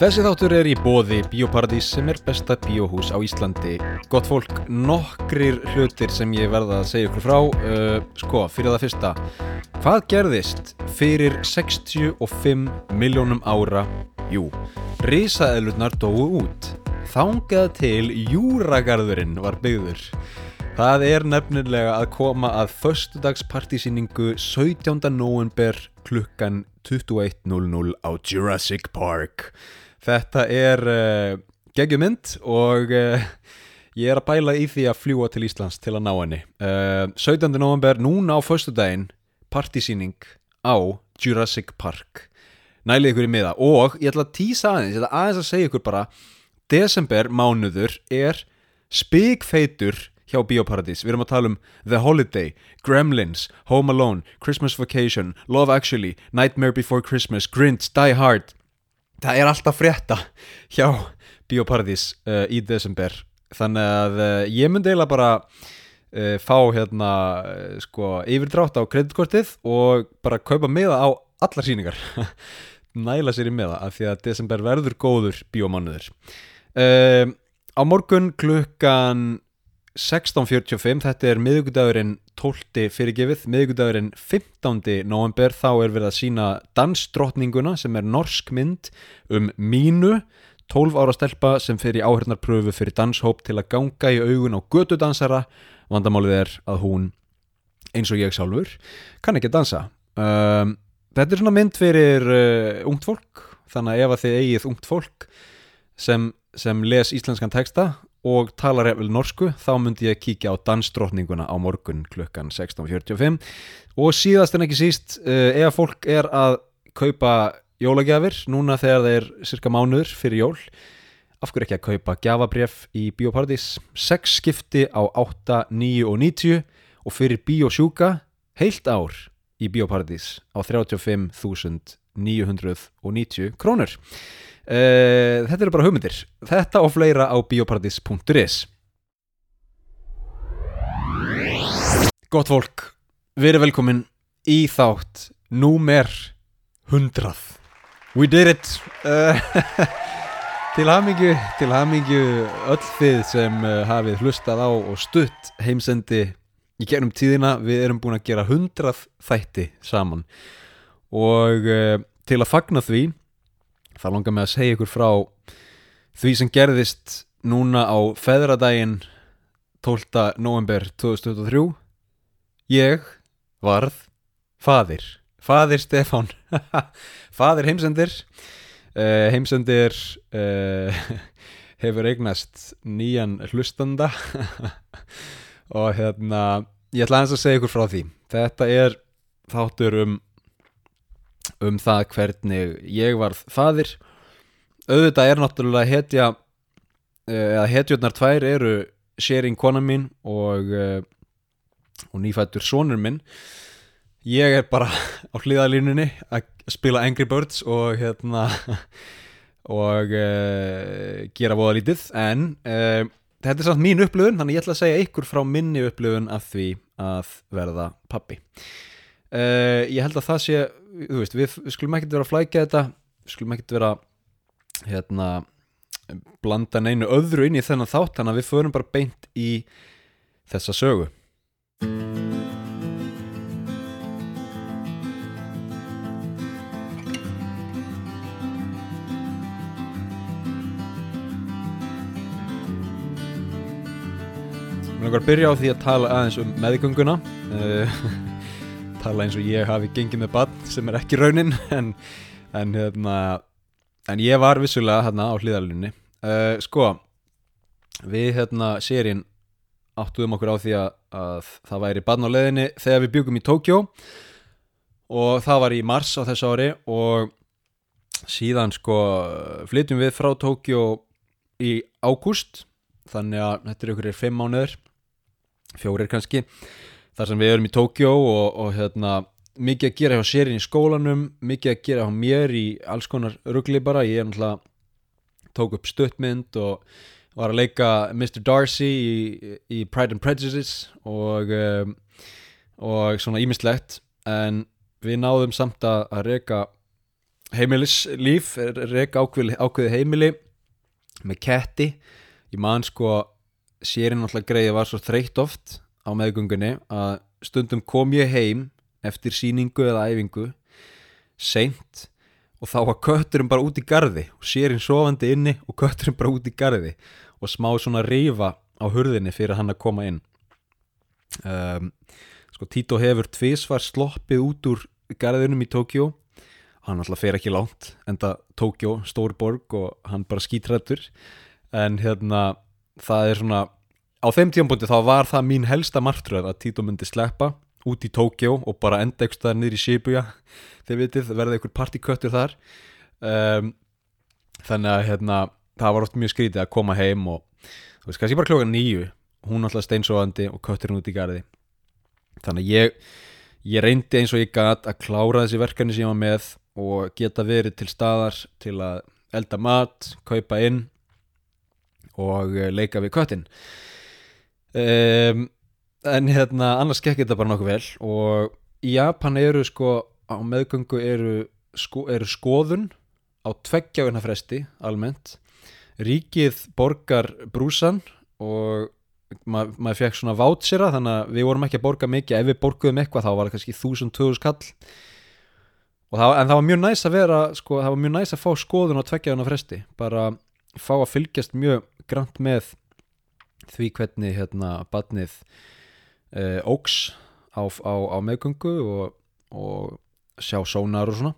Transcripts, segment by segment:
Þessi þáttur er í bóði Bíóparadís sem er besta bíóhús á Íslandi. Gott fólk, nokkrir hlutir sem ég verða að segja ykkur frá. Uh, sko, fyrir það fyrsta. Hvað gerðist fyrir 65 miljónum ára? Jú, risaðlurnar dóu út. Þángað til Júragarðurinn var byggður. Það er nefnilega að koma að föstudagspartísýningu 17. november klukkan 21.00 á Jurassic Park. Þetta er uh, geggjumynd og uh, ég er að bæla í því að fljúa til Íslands til að ná henni. Uh, 17. november, núna á föstudaginn, partysýning á Jurassic Park. Nælið ykkur í miða og ég ætla að tísa aðeins, ég ætla aðeins að segja ykkur bara, desember mánuður er spigfeitur hjá Bíóparadís. Við erum að tala um The Holiday, Gremlins, Home Alone, Christmas Vacation, Love Actually, Nightmare Before Christmas, Grinch, Die Hard. Það er alltaf frétta hjá Bíóparadís uh, í desember. Þannig að uh, ég myndi eiginlega bara uh, fá hérna uh, sko yfirdrátt á kreditkortið og bara kaupa miða á allar síningar. Næla sér í miða af því að desember verður góður bíómanuður. Uh, á morgun klukkan 16.45, þetta er miðugudagurinn 12. fyrirgefið, miðugudagurinn 15. november, þá er við að sína dansdrottninguna sem er norsk mynd um mínu 12 ára stelpa sem fer í áhörnarpröfu fyrir danshóp til að ganga í augun á götudansara vandamálið er að hún eins og ég sjálfur kann ekki dansa um, þetta er svona mynd fyrir uh, ungt fólk þannig að ef að þið eigið ungt fólk sem, sem les íslenskan texta og talar vel norsku þá myndi ég kíkja á dansdrottninguna á morgun klukkan 16.45 og síðast en ekki síst uh, ef fólk er að kaupa jólagjafir núna þegar það er cirka mánuður fyrir jól af hverju ekki að kaupa gjafabref í Bíóparadís? 6 skipti á 8, 9 og 90 og fyrir Bíósjúka heilt ár í Bíóparadís á 35.990 krónur Uh, þetta eru bara hugmyndir. Þetta og fleira á bioparadis.is Gott fólk við erum velkomin í þátt númer 100 We did it. Uh, til hamingju til hamingju öll þið sem uh, hafið hlustað á og stutt heimsendi í gegnum tíðina. Við erum búin að gera 100 þætti saman. Og til að fagna því það langar mig að segja ykkur frá því sem gerðist núna á feðradaginn 12. november 2023 ég varð fadir fadir Stefán. Fadir heimsendir. Uh, heimsendir uh, hefur eignast nýjan hlustanda. Og hérna ég ætla að segja ykkur frá því. Þetta er þáttur um um það hvernig ég varð fadir auðvitað er náttúrulega hetja eða hetjurnar tvær eru sharing kona mín og, og nýfættur sonur minn. Ég er bara á hlýðalínunni að spila Angry Birds og hérna og uh, gera voða lítið. En uh, þetta er samt mín upplöfun þannig ég ætla að segja ykkur frá minni upplöfun af því að verða pappi uh, ég held að það sé veist, við, við skulum ekkert vera að flækja þetta við skulum ekkert vera hérna blanda neinu öðru inn í þennan þátt þannig að við förum bara beint í þessa sögu. Mér langar að byrja á því að tala aðeins um meðgönguna. Uh, tala eins og ég hafi gengið með bann sem er ekki raunin en, en, hérna, en ég var vissulega hérna á hlýðalunni uh, sko við hérna sérinn áttuðum okkur á því að, að það væri bann á leðinni þegar við byggum í Tókjó og það var í mars á þessu ári og síðan sko flytjum við frá Tókjó í ágúst. Þannig að þetta er ykkur er fimm mánuður fjórir kannski þar sem við erum í Tókjó og, og hérna, mikið að gera hjá sérinn í skólanum mikið að gera hjá mér í alls konar ruggli bara, ég er náttúrulega tók upp stuttmynd og var að leika Mr. Darcy í, í Pride and Prejudice og, um, og svona ímislegt en við náðum samt að, að reyka heimilislíf rek ákveði, ákveði heimili með ketti. Ég man sko sérinn alltaf greiði var svo þreytt oft á meðgöngunni að stundum kom ég heim eftir síningu eða æfingu seint og þá var kötturinn bara út í gardi og sérinn sofandi inni og kötturinn bara út í gardi og smá svona rífa á hurðinni fyrir hann að koma inn. Um, sko Tito hefur tvísvar sloppið út úr garðinum í Tókjó hann alltaf fer ekki langt enda Tókjó, stór borg og hann bara skítrættur en hérna það er svona á þeim tíambúndi þá var það mín helsta martröð að Tito myndi sleppa út í Tókjó og bara enda eitthvað staðar niður í Shibuya. Þið vitið, verða einhver partyköttur þar. Um, þannig að hérna, það var oft mjög skrítið að koma heim og þú veist, kannski bara klokka nýju hún alltaf steinsóðandi og kötturinn út í gardi þannig að ég ég reyndi eins og ég gæt að klára þessi verkefni sem ég var með og geta verið til staðar til að elda mat, kaupa inn og eh, leika við köttin um, en hérna annars gekk þetta bara nokkuð vel og í Japan eru sko á meðgöngu eru, sko, eru skoðun á tveggjáina fresti almennt. Ríkið borgar brúsan og ma maður fekk svona vátsera þannig að við vorum ekki að borga mikið. Ef við borguðum eitthvað þá var það kannski 1000-2000 kall. Það, en það var mjög næst að vera sko, það var mjög næst að fá skoðun á tveggjáðuna fresti. Bara fá að fylgjast mjög grann með því hvernig hérna badnið e, óks á, á, á meðgöngu og, og sjá sónar og svona.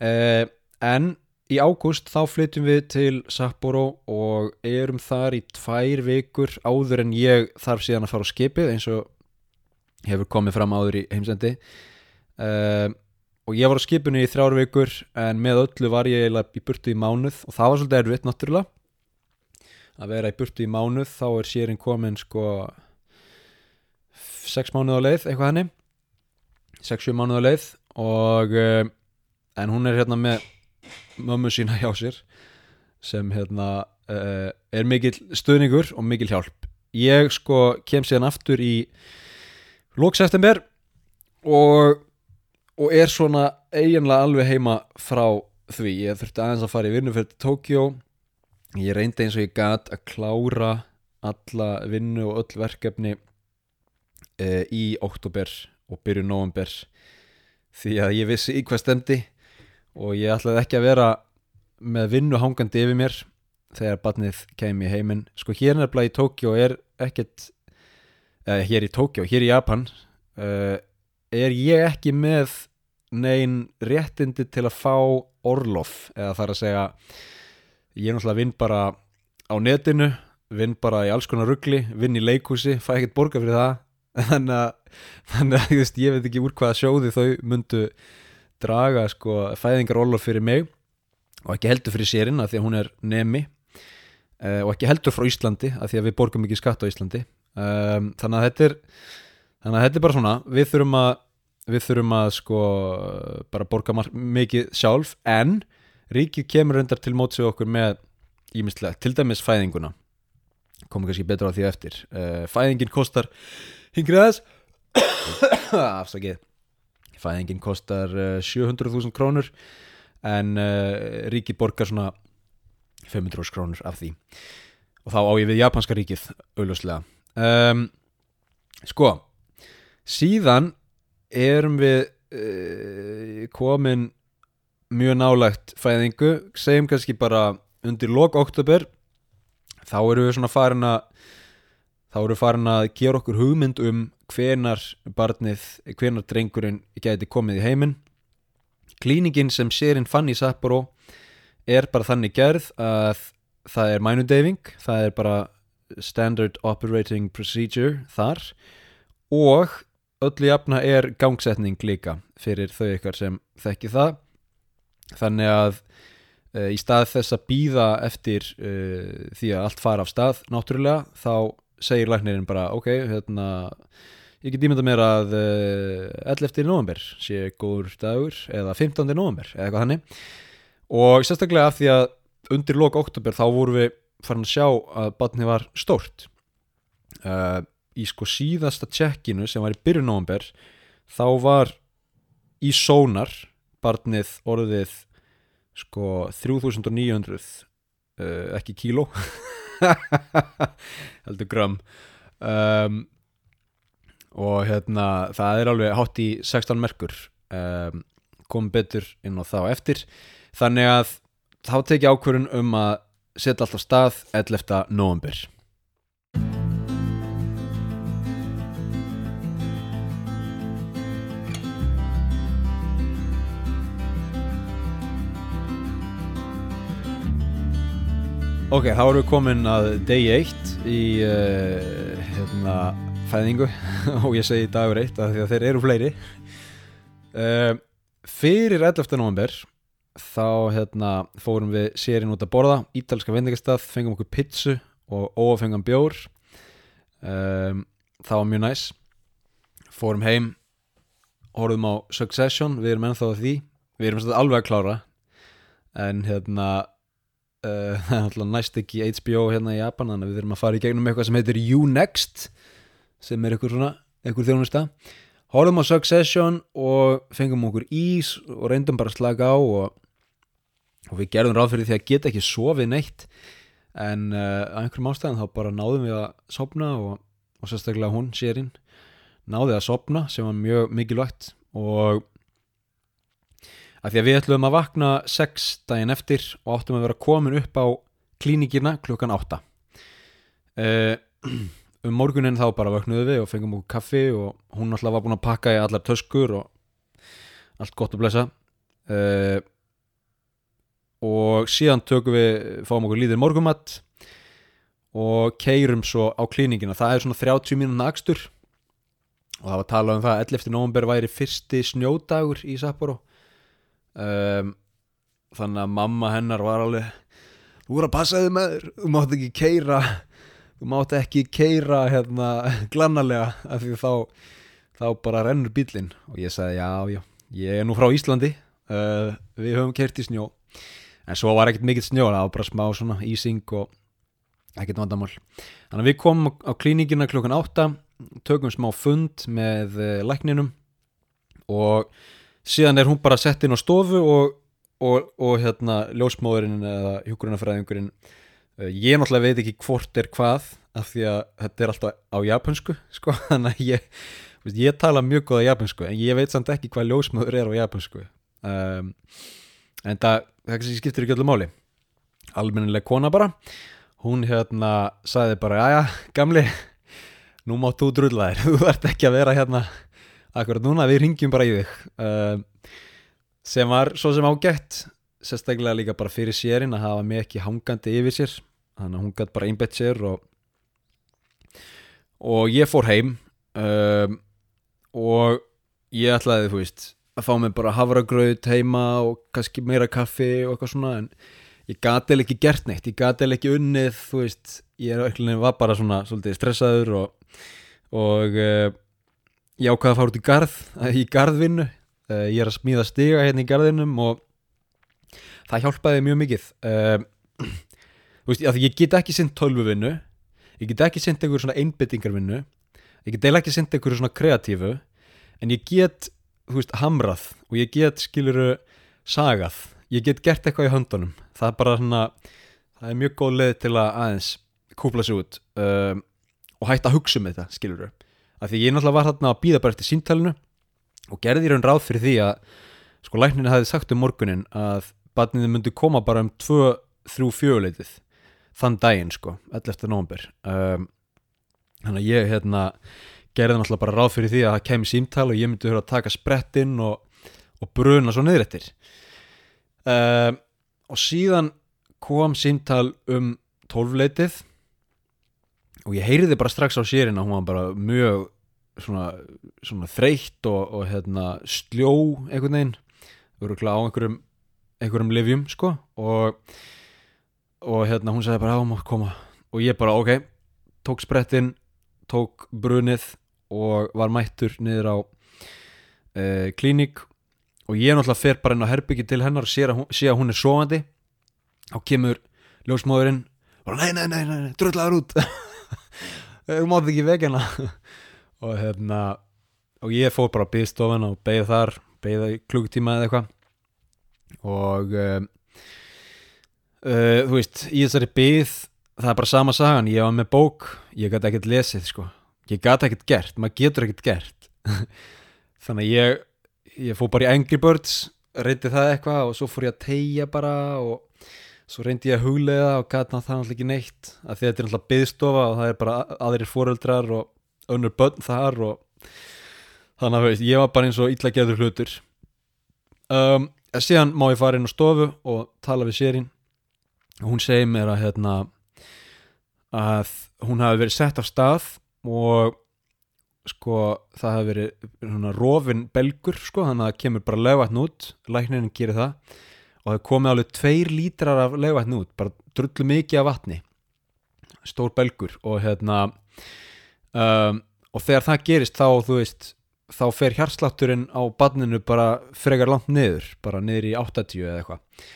E, en í ágúst þá flytjum við til Sapporo og erum þar í tvær vikur áður en ég þarf síðan að fara á skipið eins og hefur komið fram áður í heimsendi. Um, og ég var á skipinu í þrjár vikur en með öllu var ég í burtu í mánuð og það var svolítið erfitt náttúrulega að vera í burtu í mánuð þá er sérinn komin sko 6 mánuð á leið eitthvað henni 6-7 mánuð á leið og um, en hún er hérna með mömmu sína hjá sér sem hérna uh, er mikil stuðningur og mikil hjálp. Ég sko kem síðan aftur í lókseftember og, og er svona eiginlega alveg heima frá því. Ég þurfti aðeins að fara í vinnu fyrir Tókjó ég reyndi eins og ég gæt að klára alla vinnu og öll verkefni uh, í oktober og byrju november því að ég vissi í hvað stemdi og ég ætlaði ekki að vera með vinnu hangandi yfir mér þegar barnið kem í heiminn. Sko hér nefnilega í Tókjó er ekkert eða hér í Tókjó, hér í Japan uh, er ég ekki með neyn réttindi til að fá orlof eða þar að segja ég er náttúrulega vinn bara á netinu, vinn bara í alls konar ruggli, vinn í leikúsi fæ ekkert borga fyrir það. Þannig að, þannig að ég veit ekki úr hvaða sjóði þau myndu draga sko fæðingarólof fyrir mig og ekki heldur fyrir sérinn að því að hún er nemi uh, og ekki heldur frá Íslandi að því að við borgum ekki skatt á Íslandi. Um, þannig að þetta er þannig að þetta er bara svona við þurfum að við þurfum að sko bara borga mikið sjálf en ríkið kemur undar til mótsið okkur með ímislega, til dæmis fæðinguna. Komum kannski betra á því eftir. Uh, fæðingin kostar hingrið aðeins afsakið. Fæðingin kostar 700.000 eh, krónur en uh, ríkið borgar svona 500 krónur af því. Og þá á ég við japanska ríkið auðvuslega um, sko síðan erum við uh, komin mjög nálægt fæðingu segjum kannski bara undir lok oktober þá eru við svona farin að þá eru við farin að gera okkur hugmynd um hvenar barnið, hvenar drengurinn geti komið í heiminn. Klíningin sem sérinn fann í Sapporo er bara þannig gerð að það er mænudeyfing það er bara standard operating procedure þar og öllu jafna er gangsetning líka fyrir þau ykkar sem þekki það þannig að e, í stað þess að býða eftir e, því að allt fara af stað náttúrulega þá segir læknirinn bara ok, hérna Ég get ímynda mér að uh, eh, 11. november sé góður dagur eða 15. november eða eitthvað hannig og sérstaklega af því að undir loka oktober þá voru við farin að sjá að batni var stórt uh, í sko síðasta tjekkinu sem var í byrju november þá var í sónar barnið orðið sko 3900 uh, ekki kíló heldur gram um, og hérna það er alveg hátt í 16 merkur um, kom betur inn á þá eftir þannig að þá teki ákvörun um að setja alltaf stað 11. november Ok, þá erum við komin að degi eitt í uh, hérna, fæðingu. Og ég segi dagur eitt af því að þeir eru fleiri. Uh, Fyrir 11. november þá hérna, fórum við sérinn út að borða ítalska vendingastað, fengum okkur pizzu og óafengan bjór. Um, það var mjög næs. Fórum heim horfum á Succession, við erum ennþá að því. Við erum alveg að klára. En hérna það er náttúrulega næst ekki HBO hérna í Japan þannig að við þurfum að fara í gegnum eitthvað sem heitir U-Next sem er eitthvað svona, eitthvað þjónusta. Hólum á Succession og fengum okkur ís og reyndum bara að slaka á og, og við gerðum ráð fyrir því að geta ekki sofið neitt. En uh, að einhverjum ástæðan þá bara náðum við að sopna og, og sérstaklega hún, sérinn náði að sopna sem var mjög mikilvægt. Og af því að við ætlum að vakna 6 daginn eftir og áttum að vera komin upp á klíningina klukkan 8 uh, um morgunin þá bara vaknuðu við og fengum okkur kaffi og hún alltaf var búin að pakka í allar töskur og allt gott að blessa. Uh, og síðan tökum við fáum okkur líðir morgumatt og keirum svo á klíningina það er svona 30 mínúna akstur. Og það var að tala um það að 11. november væri fyrsti snjódagur í Sapporo um, þannig að mamma hennar var alveg þú voru að passa þig með þér. Þú mátt ekki keira þú mátt ekki keira hérna glannalega af því þá þá bara rennur bílinn og ég sagði já já ég er nú frá Íslandi. Uh, við höfum kert í snjó. En svo var ekkert mikill snjó það var bara smá svona ísing og ekkert vandamál. Þannig að við komum á klíningina klokkan 8 tökum smá fund með uh, lækninum og síðan er hún bara sett inn á stofu og, og, og hérna ljósmóðurinn eða hjókurunafræðingurinn uh, ég náttúrulega veit ekki hvort er hvað af því að þetta er alltaf á japansku sko, þannig að ég ég tala mjög góða japansku en ég veit samt ekki hvað ljósmóður er á japansku um, en það, það skiptir ekki öllu máli. Almennileg kona bara hún hérna sagði bara aja gamli nú máttu þér þú ert ekki að vera hérna akkurat núna við ringjum bara í þig. Uh, sem var svo sem ágætt sérstaklega líka bara fyrir sérinn að hafa mig ekki hangandi yfir sér. Þannig að hún gætt bara einbett sér og, og ég fór heim um, og ég ætlaði þú veist að fá mig bara havragraut heima og kannski meira kaffi og eitthvað svona en ég gati ekki gert neitt, ég gati ekki unnið þú veist, ég var bara svona svolítið stressaður og, og uh, ég ákvaði að fara út í garð í garðvinnu, uh, ég er að smíða stiga hérna í garðinum og það hjálpaði mjög mikið. Uh, þú veist, ég get ekki sinn tölvuvinnu, ég get ekki sinn einhver svona einbyttingarvinnu ég get eða ekki sinn einhver svona kreatífu en ég get, þú veist, hamrað og ég get, skiluru sagað, ég get gert eitthvað í höndunum. Það er bara svona það er mjög góð leið til að aðeins kúpla sig út um, og hætta að hugsa um þetta, skilur þau af því ég náttúrulega var þarna að býða bara eftir símtælinu og gerði í raun ráð fyrir því að sko lækninu hafi sagt um morgunin að barninu myndi koma bara um 2-3 fjöguleitið þann daginn sko, 11. november um, þannig að ég hérna gerði náttúrulega bara ráð fyrir því að það kemi símtæl og ég myndi höra að taka sprettinn og, og bruna svo niður eftir um, og síðan kom símtal um tólfleitið og ég heyriði bara strax á sérinn að hún var bara mjög svona, svona þreytt og, og hérna, sljó einhvern veginn. Á einhverjum einhverjum livjum sko. Og, og hérna hún sagði bara á maður koma. Og ég bara ok. Tók sprettinn, tók brunið og var mættur niður á e, klíník. Og ég náttúrulega fer bara inn á herbyggi til hennar og sé að hún, sé að hún er sofandi. Og kemur ljósmóðurinn og nei, nei, nei, nei, dröðlaður út þú mátt ekki vegina og hérna og ég fór bara að byggja stofan og beigða þar beigða í klukkutíma eða eitthvað. Og um, uh, þú veist, í þessari byð það er bara sama sagan, ég var með bók ég gæti ekkert lesið sko. Ég gæti ekkert gert, maður getur ekkert gert. Þannig að ég ég fór bara í Angry Birds reyndi það eitthvað og svo fór ég að tegja bara og svo reyndi ég að huglega og gæti það náttúrulega ekki neitt að þetta er náttúrulega byðstofa og það er bara aðrir fóreldrar og önnur börn þar og þannig að ég var bara eins og illa geður hlutur. Um, síðan má ég fara inn á stofu og tala við sérinn og hún segir mér að hérna að hún hafi verið sett á stað og sko það hafi verið rofin belgur sko þannig að það kemur bara lögvatn út læknirinn gerir það og það komið alveg tveir lítrar af lögvatn út bara drullu mikið af vatni. Stór belgur og hérna um, og þegar það gerist þá þú veist þá fer hjarslátturinn á badninu bara frekar langt niður bara niður í 80 eða eitthvað.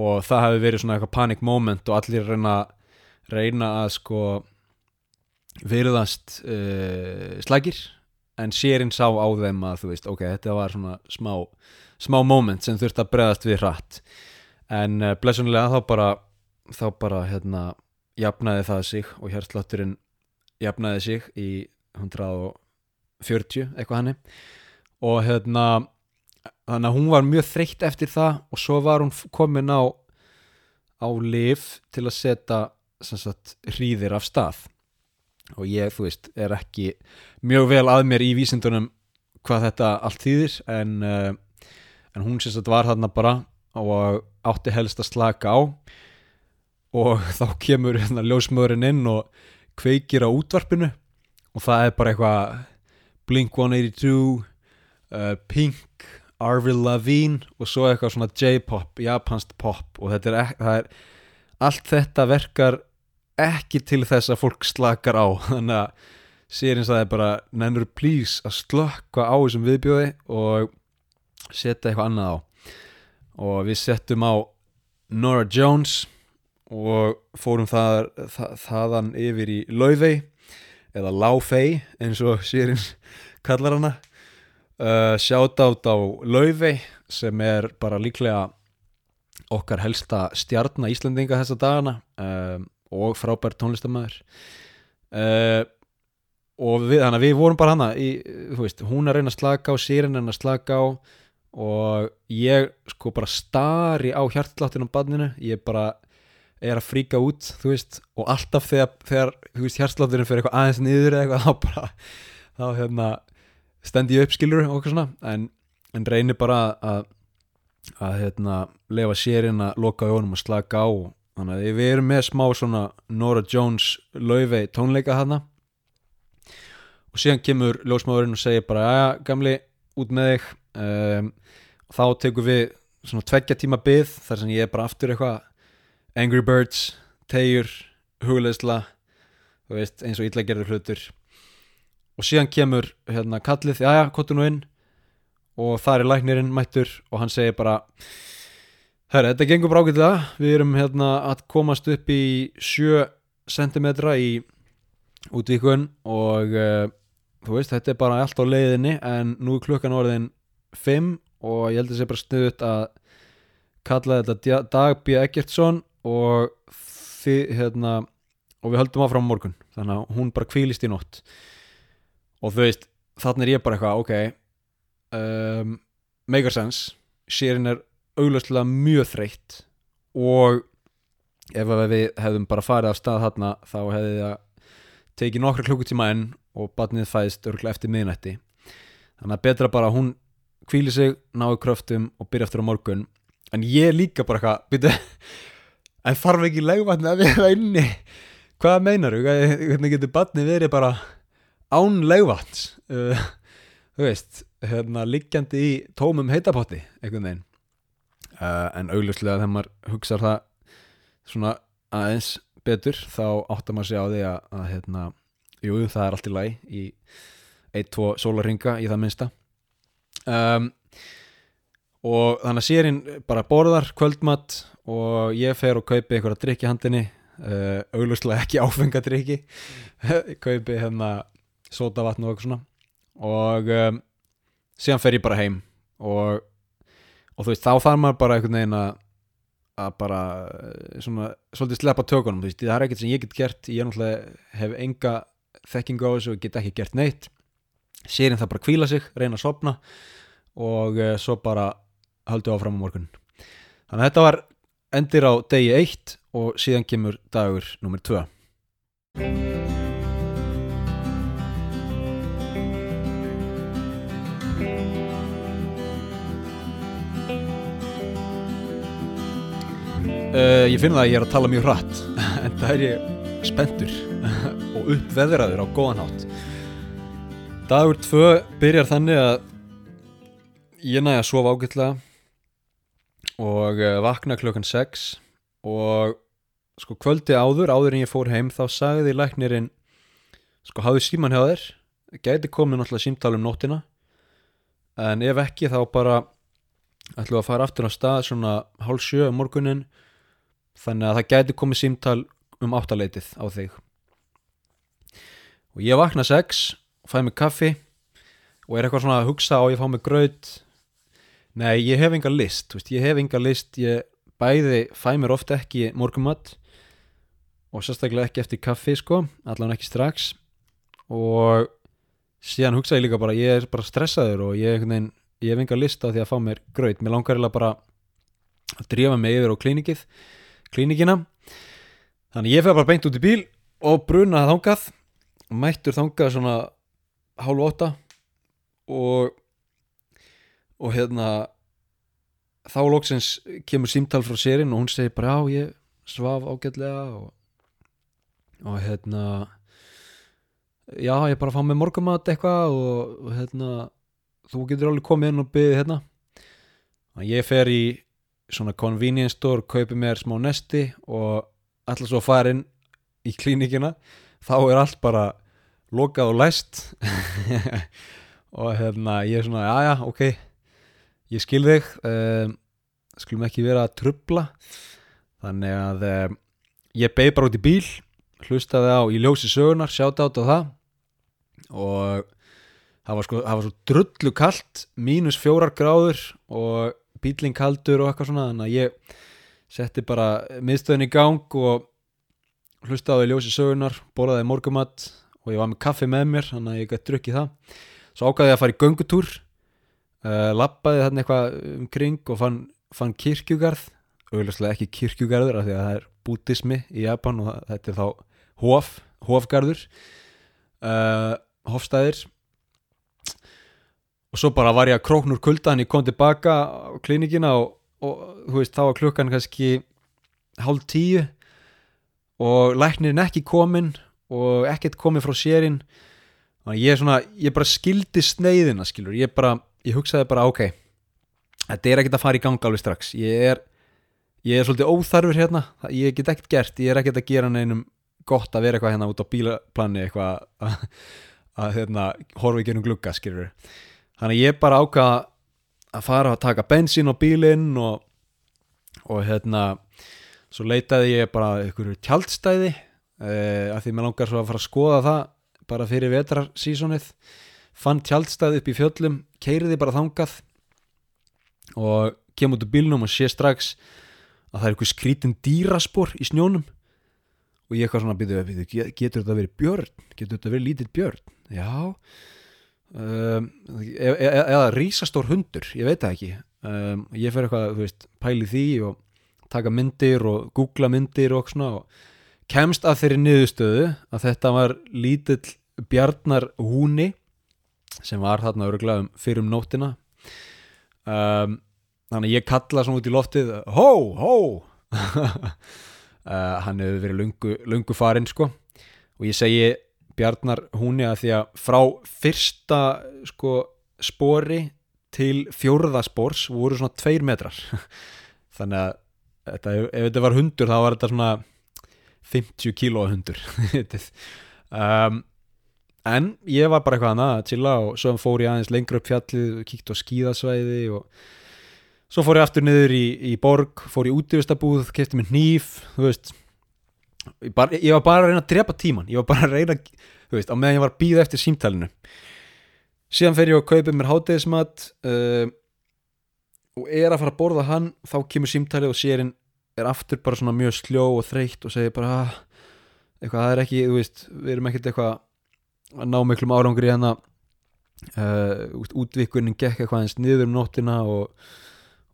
Og það hefði verið svona eitthvað panic moment og allir reyna, reyna að sko virðast uh, slækir en sérinn sá á þeim að þú veist ok, þetta var svona smá smá moment sem þurfti að bregðast við hratt. En uh, blessunlega þá bara þá bara hérna jafnaði það sig og hjarslátturinn jafnaði sig í 140 eitthvað hanni og hérna þannig að hún var mjög þreytt eftir það og svo var hún komin á á liv til að setja sagt, hríðir af stað. Og ég, þú veist, er ekki mjög vel að mér í vísindunum hvað þetta allt þýðir en, uh, en hún sem sagt var þarna bara og átti helst að slaka á. Og þá kemur hérna ljósmöðurinn inn og kveikir á útvarpinu. Og það er bara eitthvað Blink 182 uh, Pink Avril Lavigne og svo eitthvað svona J-pop, japansk pop. Og þetta er, er allt þetta verkar ekki til þess að fólk slakar á. Þannig að sérins að það er bara nennur please að slökka á þessum viðbjóði og setja eitthvað annað á. Og við settum á Nora Jones og fórum það, það, þaðan yfir í Laufey eða Láfey eins og sérins kallar hana. Uh, shoutout á Laufey sem er bara líklega okkar helsta stjarnar Íslandinga þessa dagana um, og frábær tónlistamæður uh, og við, við vorum bara hana í, veist, hún er reyna að slaka á sérinn er að slaka á og ég sko bara stari á hjartláttinu á badninu, ég bara er að fríka út, þú veist og alltaf þegar, þegar þú veist, hjartslátturinn fyrir eitthvað aðeins niður eða eitthvað þá bara, þá hérna stend ég upp skilur og eitthvað svona. En, en reynir bara að að hérna lefa sérinn að loka augunum og slaka á. Þannig að við erum með smá svona Nora Jones laufey tónleika hana og síðan kemur ljósmáðurinn og segir bara aðja gamli út með þig um, þá tekum við svona tveggja tíma byð þar sem ég er bara aftur eitthvað Angry Birds, tegjur hugleisla eins og ítlægerður hlutur. Og síðan kemur hérna kallið aðja, kottu nú inn. Og það er læknirinn mættur og hann segir bara Herra, þetta gengur brákið það, við erum hérna að komast upp í 7 cm í útvíkun og uh, þú veist, þetta er bara allt á leiðinni en nú klukkan orðin 5 og ég held að það sé bara snuðut að kalla þetta Dag B. Eggertsson og, þið, hérna, og við höldum áfram morgun, þannig að hún bara kvílist í nótt og þú veist, þannig er ég bara eitthvað, ok, um, make a sense, sérinn er auglustlega mjög þreytt og ef við hefðum bara farið af stað þarna þá hefði það tekið nokkra klukkutíma enn og batnið fæðist örglega eftir miðnætti þannig að betra bara hún kvíli sig, náðu kröftum og byrja eftir á morgun. En ég líka bara eitthvað byrja, en þarf ekki legvatni að vera inni? Hvað meinar þú? hvernig getur batnið verið bara án legvats uh, þú veist, hérna liggjandi í tómum heitapotti einhvern veginn. Uh, en augljóslega þegar maður hugsa það svona aðeins betur þá áttar maður sig á því að, að hérna, jú, það er allt í læg í 1-2 sólarringa í það minnsta um, og þannig að sérinn bara borðar kvöldmatt og ég fer og kaupi eitthvað að drikja handinni uh, augljóslega ekki áfengadriki kaupi hérna sótavatn og eitthvað svona. Og um, síðan fer ég bara heim og og þú veist þá þarf maður bara einhvern veginn að að bara eh, svona, svolítið sleppa tökunum, þú veist, það er ekkert sem ég get gert. Ég náttúrulega hef enga þekkingu á þessu og get ekki gert neitt sérinn það bara kvíla sig, reyna að sopna og uh, svo bara höldu áfram á morgun. Þannig að þetta var endir á degi 1 og síðan kemur dagur nummer 2 Uh, ég finn það að ég er að tala mjög hratt en það er ég spenntur og uppveðraður á góðan hátt Dagur 2 byrjar þannig að ég næði að sofa ágætlega og eh, vakna klokkan 6 og sko kvöldi áður, áður en ég fór heim þá sagði læknirinn sko hafið síman hjá þér, gæti komið náttúrulega símtalum nóttina en ef ekki þá bara ætlum að fara aftur á stað svona hálf sjö um morgunin þannig að það gæti komið símtal um áttaleitið á þig. Og ég vakna 6 fæði mig kaffi og er eitthvað svona að hugsa og ég fá mig gröð nei, ég hef enga list veist, ég hef enga list, ég bæði fæði mér ofta ekki morgumat og sérstaklega ekki eftir kaffi sko, allavega ekki strax. Og síðan hugsaði líka bara, ég er bara stressaður og ég, veginn, ég hef enga list á því að fá mér gröð, mér langar eða bara að drífa mig yfir á klínikið klínikina. Þannig ég fyrir bara beint út í bíl og bruna þángað mættur þángað svona hálf åtta og og hérna þá lóksins kemur símtal frá sérinn og hún segir bara já ég svaf ágætlega og, og hérna já ég bara fá með morgumat eitthvað og, og hérna þú getur alveg komið inn og byggði hérna. Ég fer í svona convenience store, kaupi mér smá nesti og alltaf svo farin í klínikina þá er allt bara lokað og læst. Og hérna ég er svona, já já, ok ég skil þig um, skulum ekki vera að trubla þannig að um, ég beig bara út í bíl hlustaði á í ljósi sögunar, sjáta át á það. Og það var, sko, það var svo drullu kallt mínus fjórar gráður og bíling kaldur og eitthvað svona þannig að ég setti bara miðstöðin í gang og hlustaði í ljósi sögunar, bólaði morgumatt og ég var með kaffi með mér þannig að ég gæti drukkið það. Svo ákvaði ég að fara í göngutúr uh, lappaði þarna eitthvað umkring og fann, fann kirkjugarð. Auðvitað ekki kirkjugarður af því að það er bútismi í Japan og þetta er þá hof, hofgarður uh, hofstæðir. Og svo bara var ég að króknur kulda hann ég kom tilbaka á klinikina og, og þú veist þá var klukkan kannski hálf tíu og læknirinn ekki komin og ekkert komið frá sérinn ég er svona, ég bara skildi sneiðina skilur, ég bara, ég hugsaði bara ok, þetta er ekkert að fara í ganga alveg strax, ég er ég er svolítið óþarfur hérna, ég get ekkert gert. Ég er ekkert að gera neinum gott að vera eitthvað hérna út á bílaplani eitthvað að, að hérna horfa ekki um glugga skilur þannig ég bara ákvaða að fara að taka bensín á bílinn og, og hérna svo leitaði ég bara ykkur tjaldstæði eh, af því mér langar svo að fara að skoða það bara fyrir vetrarsísonið fann tjaldstæði upp í fjöllum keiriði bara þangað og kem út úr bílnum og sé strax að það er eitthvað skrítin dýraspor í snjónum. Og ég eitthvað svona býðu, getur þetta verið björn? Getur þetta verið lítill björn? Já. Um, eða, e, eða rísastór hundur ég veit það ekki. Um, ég fer eitthvað, þú veist, pæli því og taka myndir og googla myndir og svona og kemst að þeirri niðurstöðu að þetta var lítill bjarnar húni sem var þarna öruglega um fyrir um nóttina. Um, þannig að ég kalla svona út í loftið hó, hó! Uh, hann hefur verið lungu, lungu farinn sko. Og ég segi Bjarnar húni að því að frá fyrsta sko spori til fjórðaspors voru svona tveir metrar. Þannig að þetta, ef þetta var hundur þá var þetta svona 50 kílóa hundur um, en ég var bara eitthvað annað að chilla og svo fór ég aðeins lengur upp fjallið og kíkt á skíðasvæði og svo fór ég aftur niður í, í borg fór ég út í Vistabúð, kefti mér nýf þú veist. Ég, bara, ég var bara að reyna að drepa tíman ég var bara að reyna, þú veist, á meðan ég var að býða eftir símtælinu síðan fer ég að kaupa mér hátegismat uh, og er að fara að borða hann þá kemur símtælið og sérinn er aftur bara svona mjög sljó og þreytt og segir bara "Ah, eitthvað, það er ekki, þú veist, við erum ekkert eitthvað að ná miklum árangri í hana uh, útvíkunin gekk eitthvað eins niður um nóttina og,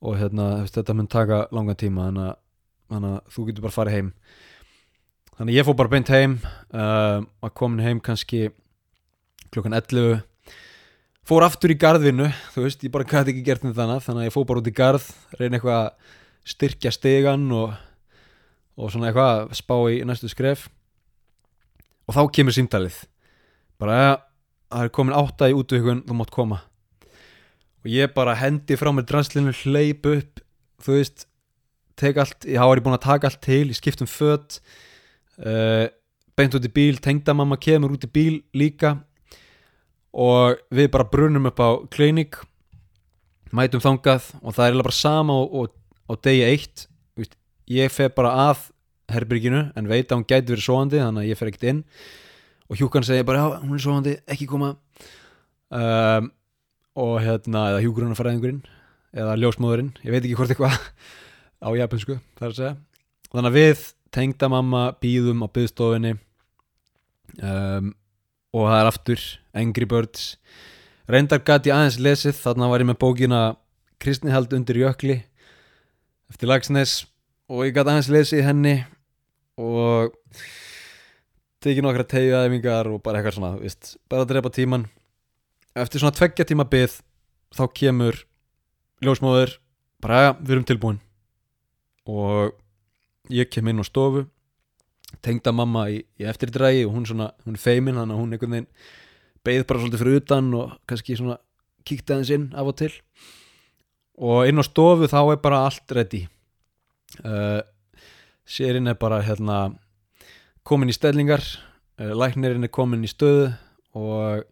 og hérna, þetta mun taka langan tíma þannig að, að þú getur bara farið heim. Þannig að ég fór bara beint heim uh, að komin heim kannski klukkan 11 fór aftur í garðinu þú veist, ég bara gæti ekki gert með þannig þannig að ég fór bara út í garð, reyna eitthvað að styrkja stegan og, og svona eitthvað að spá í næstu skref. Og þá kemur símtalið. Bara, ja, það er komin átta í útvikun þú mátt koma. Og ég bara hendi frá mér dranslinu hleyp upp, þú veist tek allt, ég hafa verið búin að taka allt til ég skipt um fött uh, beint út í bíl, tengdamamma kemur út í bíl líka. Og við bara brunum upp á klinik mætum þangað og það er bara sama og, og, á degi eitt Vist, ég fer bara að herbyrginu en veit að hún gæti verið svoandi þannig að ég fer ekkert inn. Og hjúkan segir bara hún er svoandi, ekki koma. Um, og hérna eða hjúgrunarfæðingurinn eða ljósmóðurinn, ég veit ekki hvort eitthvað á japansku, það er að segja. Þannig að við, tengdamamma, býðum á byðstofinni um, og það er aftur Angry Birds. Reyndar gæti aðeins lesið þarna var ég með bókina Kristnihald undir jökli eftir Lagsnes og ég gæti aðeins lesið henni og tekið nokkra tegjuæfingar og bara eitthvað svona vist, bara að drepa tíman eftir svona tveggja tíma byð þá kemur ljósmóður bara ja, við erum tilbúin. Og ég kem inn á stofu tengda mamma í, í eftirdrægi og hún, svona, hún er feimin þannig að hún einhvern veginn beigð bara svolítið fyrir utan og kannski svona kíkti aðeins inn af og til. og inn á stofu þá er bara allt ready. Uh, sérinn er bara hérna komin í stellingar uh, læknirinn er komin í stöðu og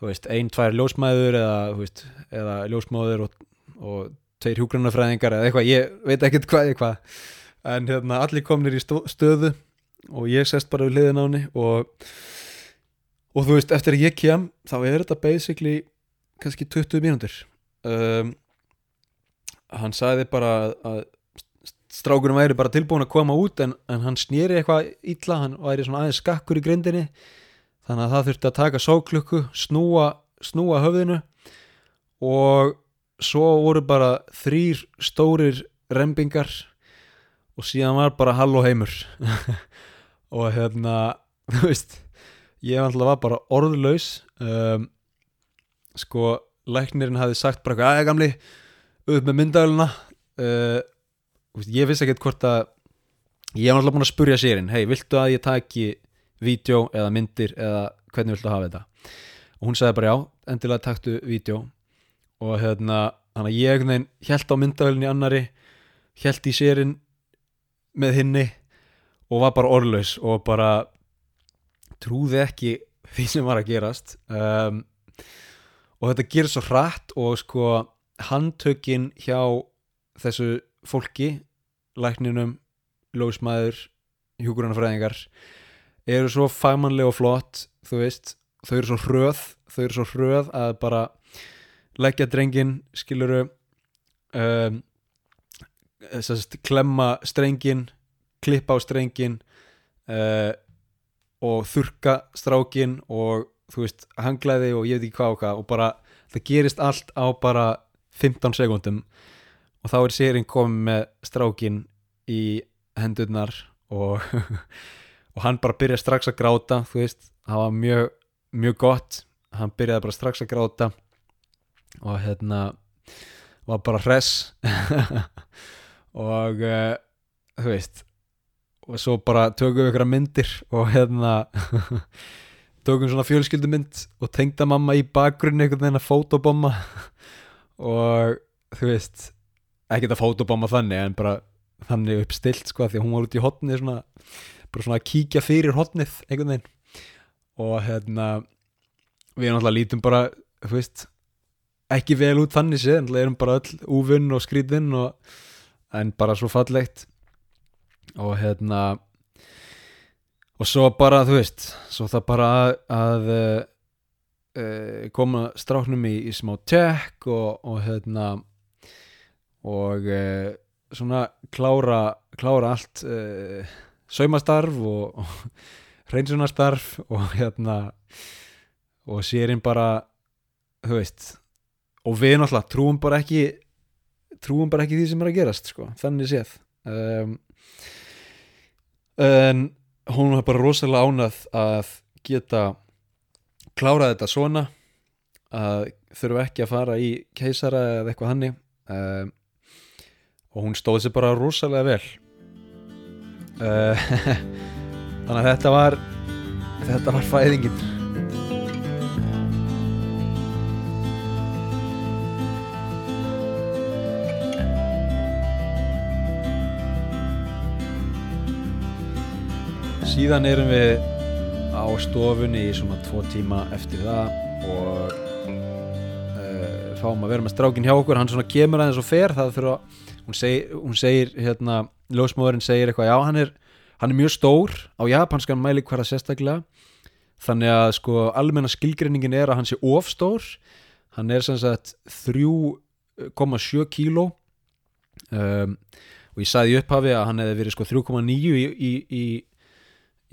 þú veist, ein, tvær ljósmæður eða, veist, eða ljósmáður og, og tveir hjúgrunarfræðingar eða eitthvað, ég veit ekkert hvað eitthvað en hérna allir komnir í stöðu og ég sest bara við hliðin á henni og, og þú veist, eftir að ég kem þá er þetta basically kannski 20 mínútur. Um, hann sagði bara að- strákurinn væri bara tilbúin að koma út en, en hann snýri eitthvað illa hann væri svona aðeins skakkur í grindinni. Þannig að það þurfti að taka sóklukku snúa, snúa höfðinu og svo voru bara þrýr stórir rembingar og síðan var bara hall og heimur. Og hérna þú veist, ég var bara orðlaus. Um, sko, læknirinn hafði sagt bara aðeins gamli upp með myndavöluna uh, veist, ég vissi ekkert hvort að ég var alltaf búin að spurja sérinn hei, viltu að ég taki vídeo eða myndir eða hvernig viltu hafa þetta? Og hún sagði bara já, endilega taktu vídeo. Og hérna þannig að ég held á myndavölinni annari held í sérinn með hinni og var bara orðlaus og bara trúði ekki því sem var að gerast. Um, og þetta gerir svo hratt og sko handtökin hjá þessu fólki lækninum, lósmaður hjúkurannafræðingar eru svo fagmannlega og flott þú veist, þau eru svo hröð þau eru svo hröð að bara leggja drengin, skiluru um, sest, klemma strengin klippa á strengin uh, og þurka strákin og þú veist, hanglaði og ég veit ekki hvað og hvað og bara, það gerist allt á bara 15 sekundum og þá er sérinn komið með strákin í hendurnar og, og hann bara byrja strax að gráta þú veist, það var mjög, mjög gott. Hann byrjaði bara strax að gráta og hérna var bara hress. Og uh, þú veist og svo bara tökum við ykkur myndir og hérna tökum svona fjölskyldumynd og tengda mamma í bakgrunni einhvern veginn að fótobomma og þú veist ekkert að fótobomma þannig en bara þannig uppstilt sko því að hún var út í hotni svona, bara svona að kíkja fyrir hotnið einhvern veginn. Og hérna við náttúrulega lítum bara þú veist ekki vel út þannig séð, en erum bara öll úvunn og skrítinn og, en bara svo fallegt. Og hérna og svo bara, þú veist svo það bara að, að uh, koma stráknum í, í smá tek og, og hérna og uh, svona klára, klára allt uh, saumastarf og, og hreinsunastarf og hérna og sérinn bara þú veist og við náttúrulega trúum bara ekki trúum bara ekki því sem er að gerast sko, þannig séð. Um, en hún var bara rosalega ánað að geta klárað þetta svona að þurfa ekki að fara í keisara eða eitthvað hannig um, og hún stóð sér bara rosalega vel. Uh, þannig að þetta var þetta var fæðingin. Síðan erum við á stofunni í svona tvo tíma eftir það og uh, fáum að vera með strákin hjá okkur. Hann svona kemur aðeins og fer. Það fyrir að hún segir, hún segir hérna, ljósmóðurinn segir eitthvað, já hann er hann er mjög stór á japanskan mæli hverja sérstaklega. Þannig að sko almenna skilgreiningin er að hann sé ofstór hann er sem sagt 3,7 kíló. Um, og ég sagði upphafi að hann hefði verið sko 3,9 í, í, í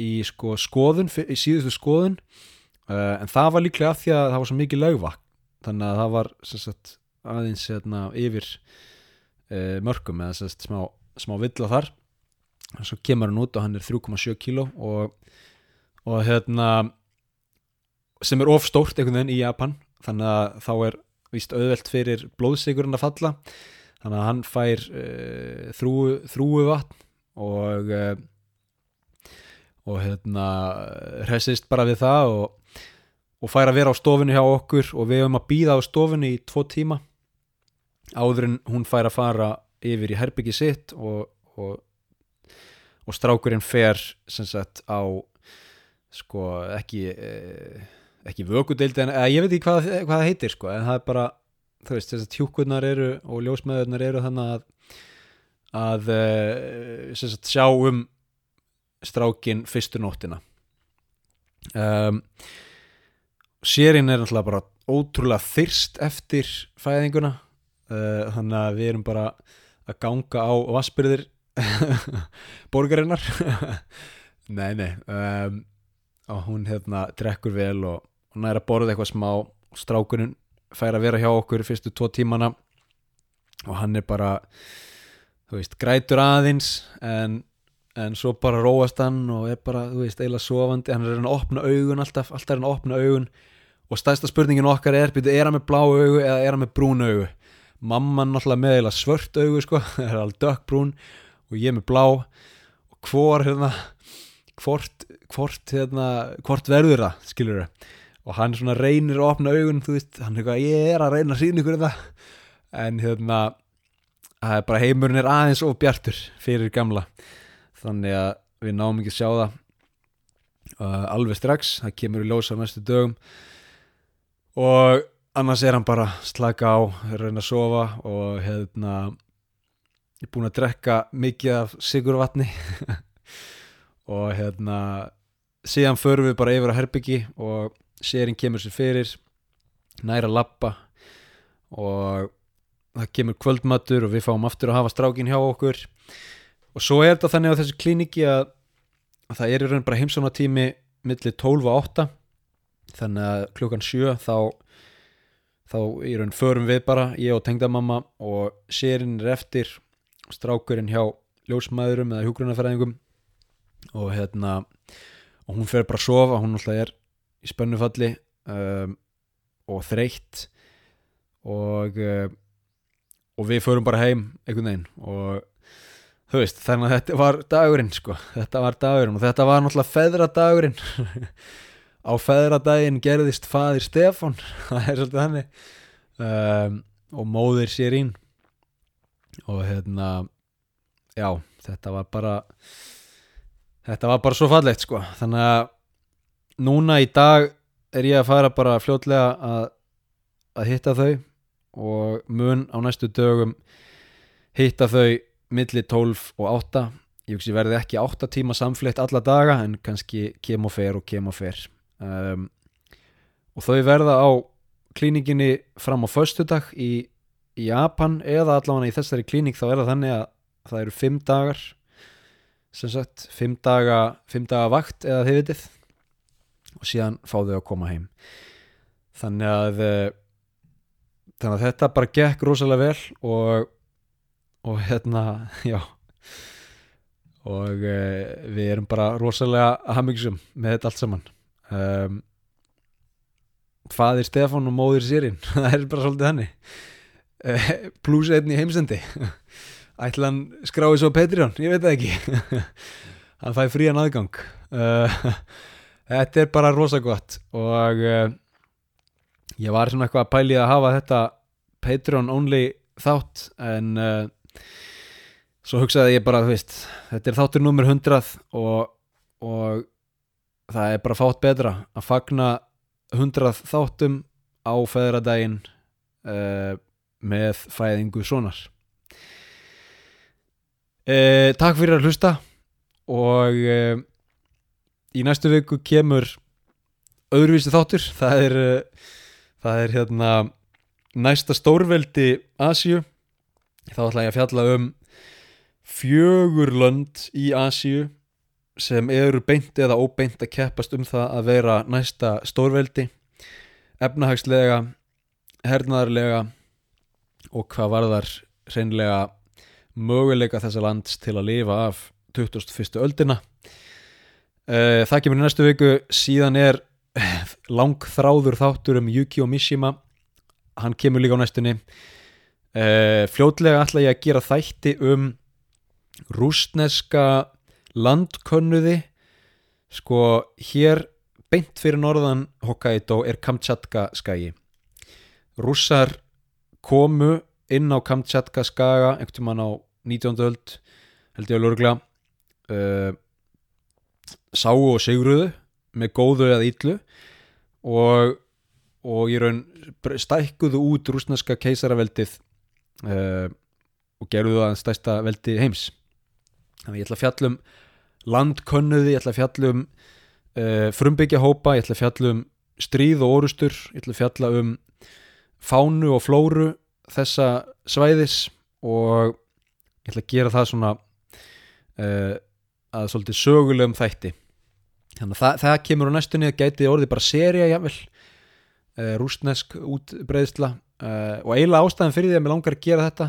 í sko skoðun, í síðustu skoðun uh, en það var líklega af því að það var svo mikið lögvakk þannig að það var sagt, aðeins hérna, yfir uh, mörgum eða sagt, smá, smá vill á þar. Og svo kemur hann út og hann er 3,7 kíló og, og hérna sem er ofstórt einhvern veginn í Japan þannig að þá er vist auðvelt fyrir blóðsigurinn að falla. Þannig að hann fær uh, þrúu, þrúu vatn og og hérna hressist bara við það og, og fær að vera á stofinu hjá okkur og við höfum að býða á stofinu í tvo tíma áður en hún fær að fara yfir í herbyggi sitt og, og, og strákurinn fer sem sagt á sko ekki eh, ekki vökudeild en ég veit ekki hvað, hvað það heitir sko en það er bara þú veist þess að tjúkurnar eru og ljósmeðurnar eru þannig að að eh, sem sagt sjá um strákin fyrstu nóttina. Um, sérinn er náttúrulega bara ótrúlega þyrst eftir fæðinguna. Uh, þannig að við erum bara að ganga á vassbyrðir borgarinnar. Nei nei um, og hún hérna drekkur vel og hún er að borða eitthvað smá. Strákunum fær að vera hjá okkur fyrstu tvo tímana og hann er bara þú veist grætur aðeins en en svo bara róast hann og er bara, þú veist, eiginlega sofandi. Hann er að opna augun alltaf, alltaf er að opna augun. Og stæðsta spurningin okkar er byrju, er hann með blá augu eða er hann með brún augu? Mamman alltaf með eiginlega svört augu sko, það er alveg dökkbrún og ég með blá. Og hvor hérna hvort, hvort hérna hvort verður það, skilur þau og hann svona reynir að opna augun þú veist, hann er eitthvað, ég er að reyna að sína ykkur þetta. En hérna bara heimurinn er aðeins of bjartur fyrir gamla þannig að við náum ekki að sjá það uh, alveg strax. Það kemur í ljósa næstu dögum. Og annars er hann bara slaka á, reyna að sofa og hérna ég er búin að drekka mikið af sigurvatni. Og hérna síðan förum við bara yfir á Herbyggi og sérinn kemur sér fyrir næra lappa og það kemur kvöldmatur og við fáum aftur að hafa strákin hjá okkur og svo er þetta þannig á þessu klíningi að, að það er í raun bara heimsónatími millir 12 og 8 þannig að klukkan 7 þá þá í raun förum við bara ég og tengdamamma og sérinn er eftir strákurinn hjá ljósmaðurum eða hjógrunafæræðingum og hérna og hún fer bara að sofa, hún alltaf er í spönnufalli um, og þreytt. Og um, og við förum bara heim einhvern veginn og þú veist, þannig að þetta var dagurinn sko, þetta var dagurinn og þetta var náttúrulega feðradagurinn. Á feðradaginn gerðist fadir Stefan, það er svolítið þannig. Um, og móðir Sérín. Og hérna já, þetta var bara þetta var bara svo fallegt sko. Þannig að núna í dag er ég að fara bara fljótlega að, að hitta þau og mun á næstu dögum hitta þau milli 12 og 8 ég veist ég verði ekki 8 tíma samflitt alla daga en kannski kem og fer og kem og fer. Um, og þau verða á klíninginni fram á föstudag í, í Japan eða allavega í þessari klíning þá er það þannig að, það eru fimm dagar sem sagt, fimm daga fimm daga vakt eða þið vitið og síðan fá þau að koma heim. Þannig að eh, þannig að þetta bara gekk rosalega vel og og hérna, já. Og uh, við erum bara rosalega hamingsum með þetta allt saman. Um, fadir Stefán og móðir Sýrin það er bara svolítið hannig uh, pluss einn í heimsendi. Ætla hann skráði svo Patreon? Ég veit það ekki. Hann fæði frían aðgang. Uh, þetta er bara rosa gott. Og ég var svona eitthvað að pæli að hafa þetta Patreon only þátt en uh, svo hugsaði ég bara, þú veist þetta er þáttur nummer 100 og, og það er bara fátt betra að fagna 100 þáttum á feðradaginn uh, með fæðingu sonar. Uh, Takk fyrir að hlusta og uh, í næstu viku kemur öðruvísi þáttur. Það er, það er hérna næsta stórveldi Asju þá ætla ég að fjalla um fjögur lönd í Asíu sem eru beint eða óbeint að keppast um það að vera næsta stórveldi. Efnahagslega hernaðarlega og hvað varðar reynlega möguleika þessa lands til að lifa af 21. öldina. Það kemur í næstu viku. Síðan er langþráður þáttur um Yuki og Mishima. Hann kemur líka á næstunni fljótlega ætla ég að gera þætti um rústneska landkönnuði sko hér beint fyrir norðan Hokkaido er Kamchatka skagi rússar komu inn á Kamchatka skaga einhvern tímann á 19. öld held ég að lörgla uh, sáu og sigruðu með góðu eða ítlu og, og ég raun stækkuðu út rúsneska keisaraveldið uh, og gerðu það stæsta veldi heims. Þannig ég ætla að fjallum landkönnuði, ég ætla að fjallum uh, frumbyggja hópa, ég ætla að fjallum stríð og orustur, ég ætla að fjalla um fánu og flóru þessa svæðis og ég ætla að gera það svona uh, að svolítið sögulegum þætti. Þannig að það, það kemur á næstunni það gæti orðið bara seria jável uh, rústnesk útbreyðsla og eiginlega ástæðan fyrir því að mér langar að gera þetta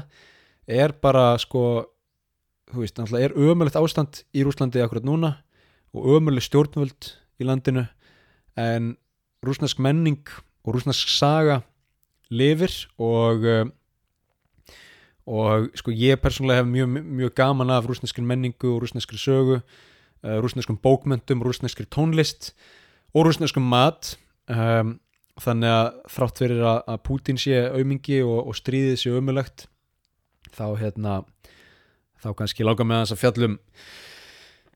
er bara sko þú veist, náttúrulega er ömulegt ástand í Rúslandi akkurat núna og ömuleg stjórnvöld í landinu en rúsnesk menning og rúsnesk saga lifir og eh, og sko ég persónulega hef mjög, mjög gaman af rúsneskri menningu og rúsneskri sögu uh, rúsneskum bókmyndum, rúsneskri tónlist og rúsneskum mat. Um, þannig að þrátt fyrir að, að Putin sé aumingi og, og stríðið sé ömulegt þá hérna þá kannski láka með hans að fjallum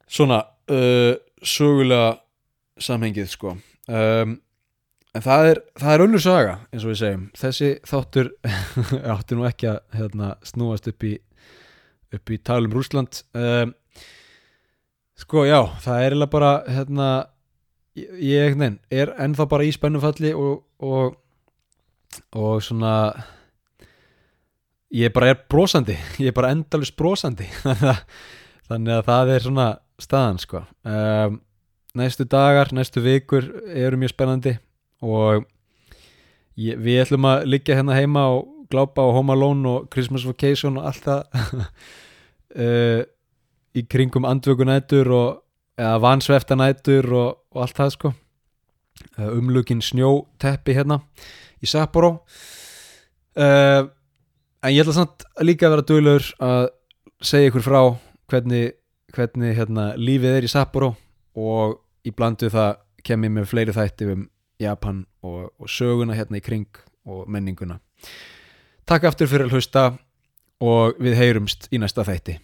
svona uh, sögulega samhengið sko. Um, en það er, er önnur saga eins og við segjum. Þessi þáttur átti nú ekki að hérna, snúast upp í upp í talum Rúsland um, sko já það er eða bara hérna ég nein, er ennþá bara í spennufalli og, og og svona ég bara er brosandi ég er bara endalust brosandi. Þannig að það er svona staðan sko. Um, næstu dagar, næstu vikur eru mjög spennandi og ég, við ætlum að liggja hérna heima og glápa á Home Alone og Christmas Vacation og allt það uh, í kringum andvökunætur og eða vansveftanætur og, og allt það sko. Umlugin snjóteppi hérna í Sapporo. Uh, en ég ætla samt líka að vera dölur að segja ykkur frá hvernig, hvernig hérna, lífið er í Sapporo og í blandu það kem ég með fleiri þætti um Japan og, og söguna hérna í kring og menninguna. Takk aftur fyrir að hlusta og við heyrumst í næsta þætti